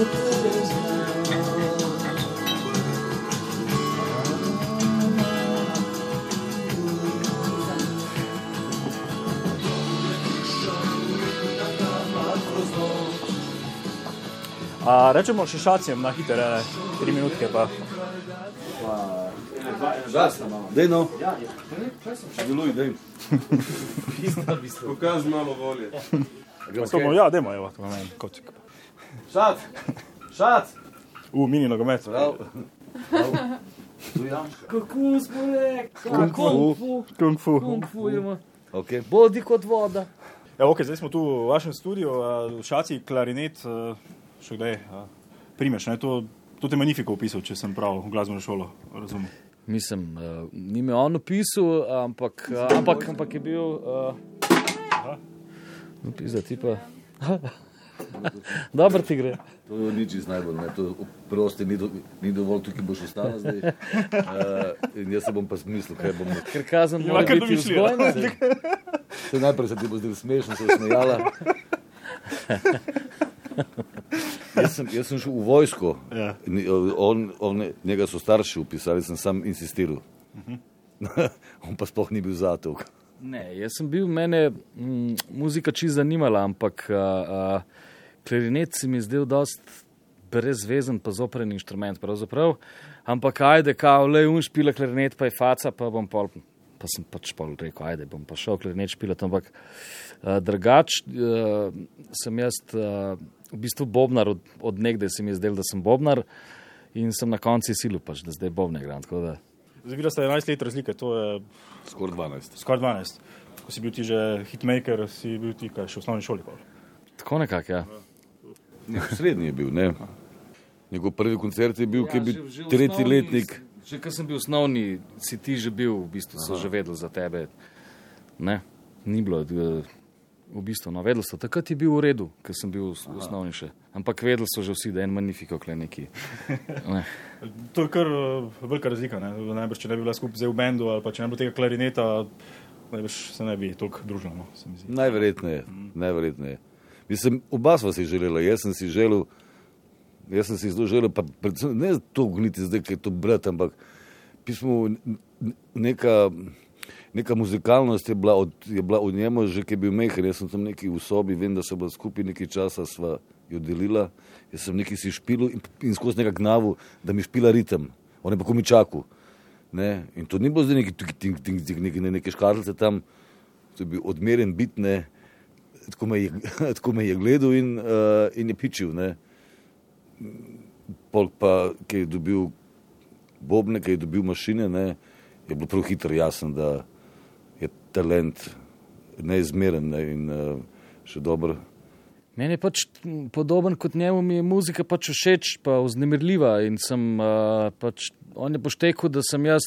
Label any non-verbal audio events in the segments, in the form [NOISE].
A, rečemo še šacijem na hitre, tri minutke pa. Dej no. Deluj, dej. Pokaži malo volje. Ja, dajmo, evo, to meni, kocik. Šat, šat. U, mini nogomet. Prav. Kako smo rekli? Kung fu. Kung fu. Kung fu ima. Okay. Bodi kot voda. Ja, ok, zdaj smo tu v vašem studiu, a, v šaci klarinet, še kdaj, primeš, ne, to, to te Magnifico opisal, če sem prav, glasbeno šolo, razumem. Mislim, uh, ni me on opisal, ampak, uh, ampak, ampak je bil. Uh, no, pizda, ti pa. [LAUGHS] Dobro ti gre. To ni čist najbolj, ne. to prosti ni, do, ni dovolj, tukaj boš ostala zdaj. Uh, [LAUGHS] in jaz se bom pa zmislil, kaj bom naredil. Ker kazen Ja, mora kar biti vzgojna. Se najprej se ti bo zdaj smešno, se smejala. [LAUGHS] Jaz sem, jaz sem šel v vojsko, Ja. Ni- on, on, njega so starši upisali, sem sam insistiral. [LAUGHS] on pa sploh ni bil za to. Ne, jaz sem bil, mene m, muzika čisto zanimala, ampak uh, uh, klarinet se mi zdel dost brezvezen, pa zopren inštrument pravzaprav. Ampak ajde, kao, le un špila klarinet, pa je faca, pa bom pol. Pa sem pač pol rekel, ajde, bom pa šel klarinet špilati, ampak uh, drugač uh, sem jaz uh, v bistvu bobnar, od, od nekdaj se mi je zdel, da sem bobnar in sem na koncu silu pač, da zdaj bobne igram. tako da- Zdaj videla ste 11 let razlike, to je Skoraj 12. skoraj 12. Ko si bil ti že hitmaker, si bil ti kaj, še v osnovni šoli. Pa. Tako nekako, ja. Ne, srednji je bil, ne. Njegov prvi koncert je bil, ki je bil Ja, že- že tretji osnovni- letnik. Že ko sem bil osnovni, si ti že bil, v bistvu so že vedeli za tebe. Ne, ni bilo. eh, V bistvu, no, vedeli so, takrat je bil v redu, ker sem bil v osnovni še. Ampak vedeli so že vsi, da je en magnifiko, kle neki. [LAUGHS] Ne. To je kar uh, velika razlika. Ne? Najbrž, če ne bi bila skupaj zdaj v bendu ali pa če ne bi bilo tega klarineta, najbrž se ne bi toliko družila. No, se mi zdi. Najverjetneje, najverjetneje. Mislim, oba sva si želela, jaz sem si želel, jaz sem si zelo želel, pa predvsem ne to gniti zdaj, ker je to brat, ampak pismo, neka, neka muzikalnost je bila, od, je bila v njemu že, ki je bil mehen, jaz sem tam neki v sobi, vem, da so bila skupaj nekaj časa, sva jo delila, jaz sem neki si špil in, in skozi nekak gnavu, da mi špila ritem, on je pa komičaku. Ne? In to ni bilo zdaj neki, tik, tik, tik, tik, neki, ne, neke škarlice tam, to je bil odmeren bit, ne, tako me je, [LAUGHS] tako me je gledal in, uh, in je pičil. Ne. Pol pa, ki je dobil bobne, ki je dobil mašine, ne, je bilo prav hitro jasno, da talent neizmeren ne, in uh, še dobro. Meni je pač podoben kot njemu, mi je muzika pač všeč, pa vznemirljiva. In sem uh, pač, on je poštekel, da sem jaz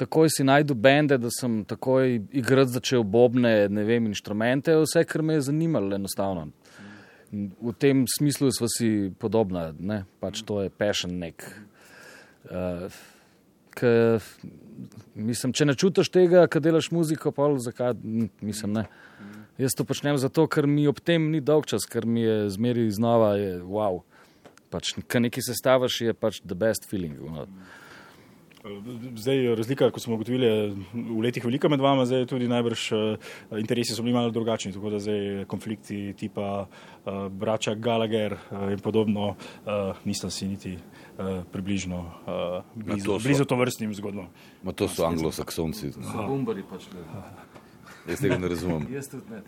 takoj si najdu bende, da sem takoj igrati začel bobne, ne vem, inštrumente, vse, kar me je zanimalo, enostavno. V tem smislu smo si podobna, ne? pač to je passion nek. Uh, K, mislim, če ne čutiš tega, kad delaš muziko, pa zakaj, mislim, ne. Jaz to počnem zato, ker mi ob tem ni dolg čas, ker mi je zmeri znova, je wow. Pač, kar nekaj sestaviš, je pač the best feeling. No. Zdaj, razlika, kot smo ugotovili, je v letih velika med vama, zdaj tudi najbrž uh, interesi so bili malo drugačni, tako da zdaj konflikti tipa uh, brača Gallagher in podobno uh, nista si niti uh, približno uh, blizu, to so- blizu to vrstnim zgodbam. Ma to so anglosaksonci, Bumbari pač. jaz tega ne razumem. Jaz tudi ne.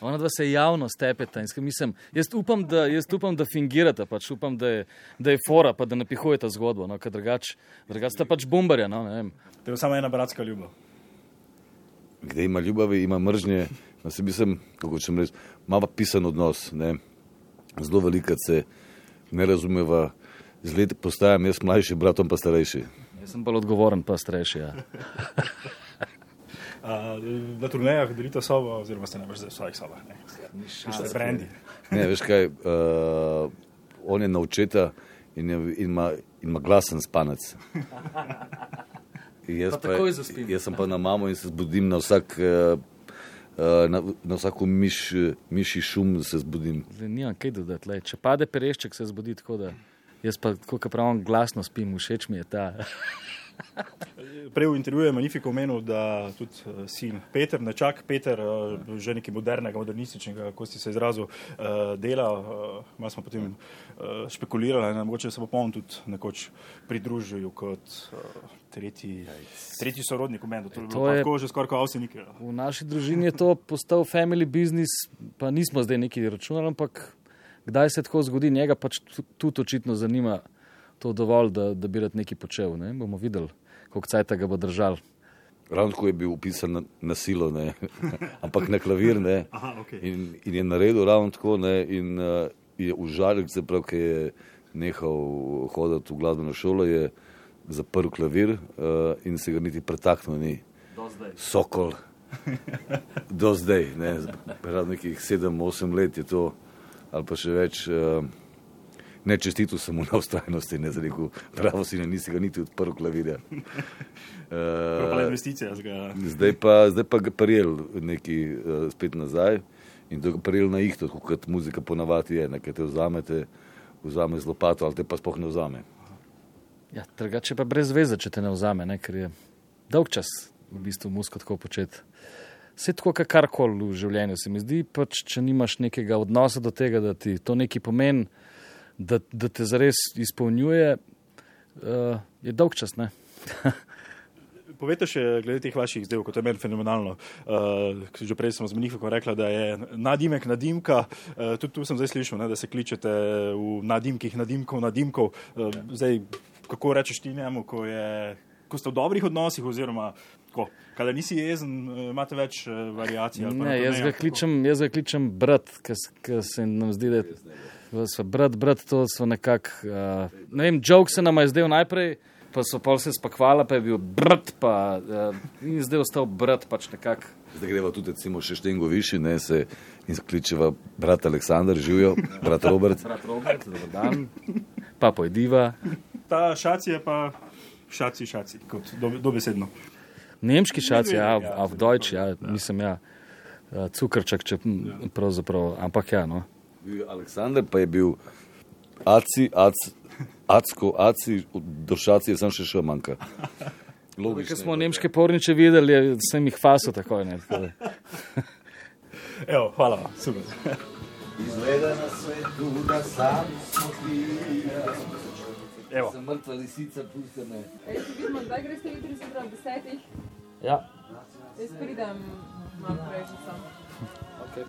Ona dva se javno stepeta in mislim, jaz upam, da, jaz upam, da fingirate, pač upam, da je, da je fora, pa da napihujete zgodbo, no, ker drugače drugač sta pač bombarja, no. To je samo ena bratska ljubav. Kde ima ljubavi, ima mržnje, no, se mislim, kako če reči, ima pa pisan odnos. Ne? Zelo veliko se ne razumeva, z leti postajam jaz mlajši, bratom pa starejši. Jaz sem bolj odgovoren, pa starejši. Ja. [LAUGHS] Na turnejah delite sobo, oziroma ste najbrž zdaj v svojih sobah. ne? Ste brendi. Ne, veš kaj, uh, on je na očeta in, je, in, ima, in ima glasen spanec. Jaz, Pa zaspim. jaz sem pa na mamo in se zbudim na vsak uh, na, na vsako miš, miši šum se zbudim. Zdaj, nimam kaj dodati. Lej. Če pade perešček, se zbudi tako, da jaz pa, kot pravim, glasno spim, všeč mi je ta. Prej v intervjuju je Manifiko omenil, da tudi uh, sin Peter, nečak Peter, uh, že nekaj modernega, modernističnega, ko si se izrazil, uh, dela. Malo smo potem špekulirali, da mogoče se bo on tudi nekoč pridružil kot tretji, tretji sorodnik v meni. To, to je tako že skoraj kot avsenik. V naši družini je to postal family business, pa nismo zdaj neki računali, ampak kdaj se tako zgodi, njega pač tudi očitno zanima to dovolj, da, da bi rad nekaj počel. Ne? Bomo videli, koliko cajt ga bo držal. Ravno tako je bil upisan na, na silo, ne? [LAUGHS] ampak na klavir. Aha, okay. in, in je naredil ravno tako, ne? in uh, je užalil, se pravi, ki je nehal hoditi v glasbeno šolo, je zaprl klavir uh, in se ga niti pretaknil ni. Sokol. Do zdaj, ne, nekih sedem, osem let je to, ali pa še več. Uh, ne čestitu samo na ustrajnosti, ne za neko pravo si ne nisi ga niti odprl klavirja. [LAUGHS] Uh, zdaj pa, zdaj pa ga prijel neki uh, spet nazaj in to ga prijel na ihto, kot muzika ponavadi je, nekaj te vzamete, vzame z lopato ali te pa spoh ne vzame. Ja, drugače pa brez veze, če te ne vzame, ne, ker je dolg čas v bistvu musko tako početi. Vse tako, karkoli v življenju se mi zdi, pač, če nimaš nekega odnosa do tega, da ti to nekaj pomeni, da, da te zares izpolnjuje, uh, je dolg čas. [LAUGHS] Povejte še glede teh vaših zdaj, kot je meni fenomenalno. Uh, že prej sem z Mnifikom rekla, da je nadimek nadimka. Uh, tudi tu sem zdaj slišal, ne, da se kličete v nadimkih, nadimkov, nadimkov. Uh, zdaj, kako rečeš ti njemu, ko, je, ko ste v dobrih odnosih oziroma ko, kada nisi jezen, imate več variacij? Ne, jaz ga, kličem, jaz ga kličem brat, ker se nam zdi, da je brat, brat, to so nekako. Uh, ne vem, jok se nam je zdel najprej, pa so pa vse spakvala, pa je bil brat, pa uh, in zdaj ostal brat pač nekako. Zdaj greva tudi, recimo, še štengo višji, ne se in skličeva brat Aleksandr, živijo, brat Robert. brat Robert, dober dan, pa pojdiva. Ta šaci je pa šaci, šaci, kot do, dobesedno. Nemški šaci, ja, a v Deutsch, ja, mislim, ja, cukrček, če pravzaprav, ampak ja, no Aleksandr, pa je bil Aci, Aci, Acko, Aci, do Šaci je sem še še manjka. [LAUGHS] Če smo nemške porniče videli, sem jih faso tako ne. [LAUGHS] Evo, hvala, super. [LAUGHS] Izgleda na svetu, da sam smo ti. Evo. Sem mrtva lisica, pusti me. Ej, če vidimo, zdaj greš te jutri zjutraj ob desetih. Ja. Jaz pridem malo prej, če sem.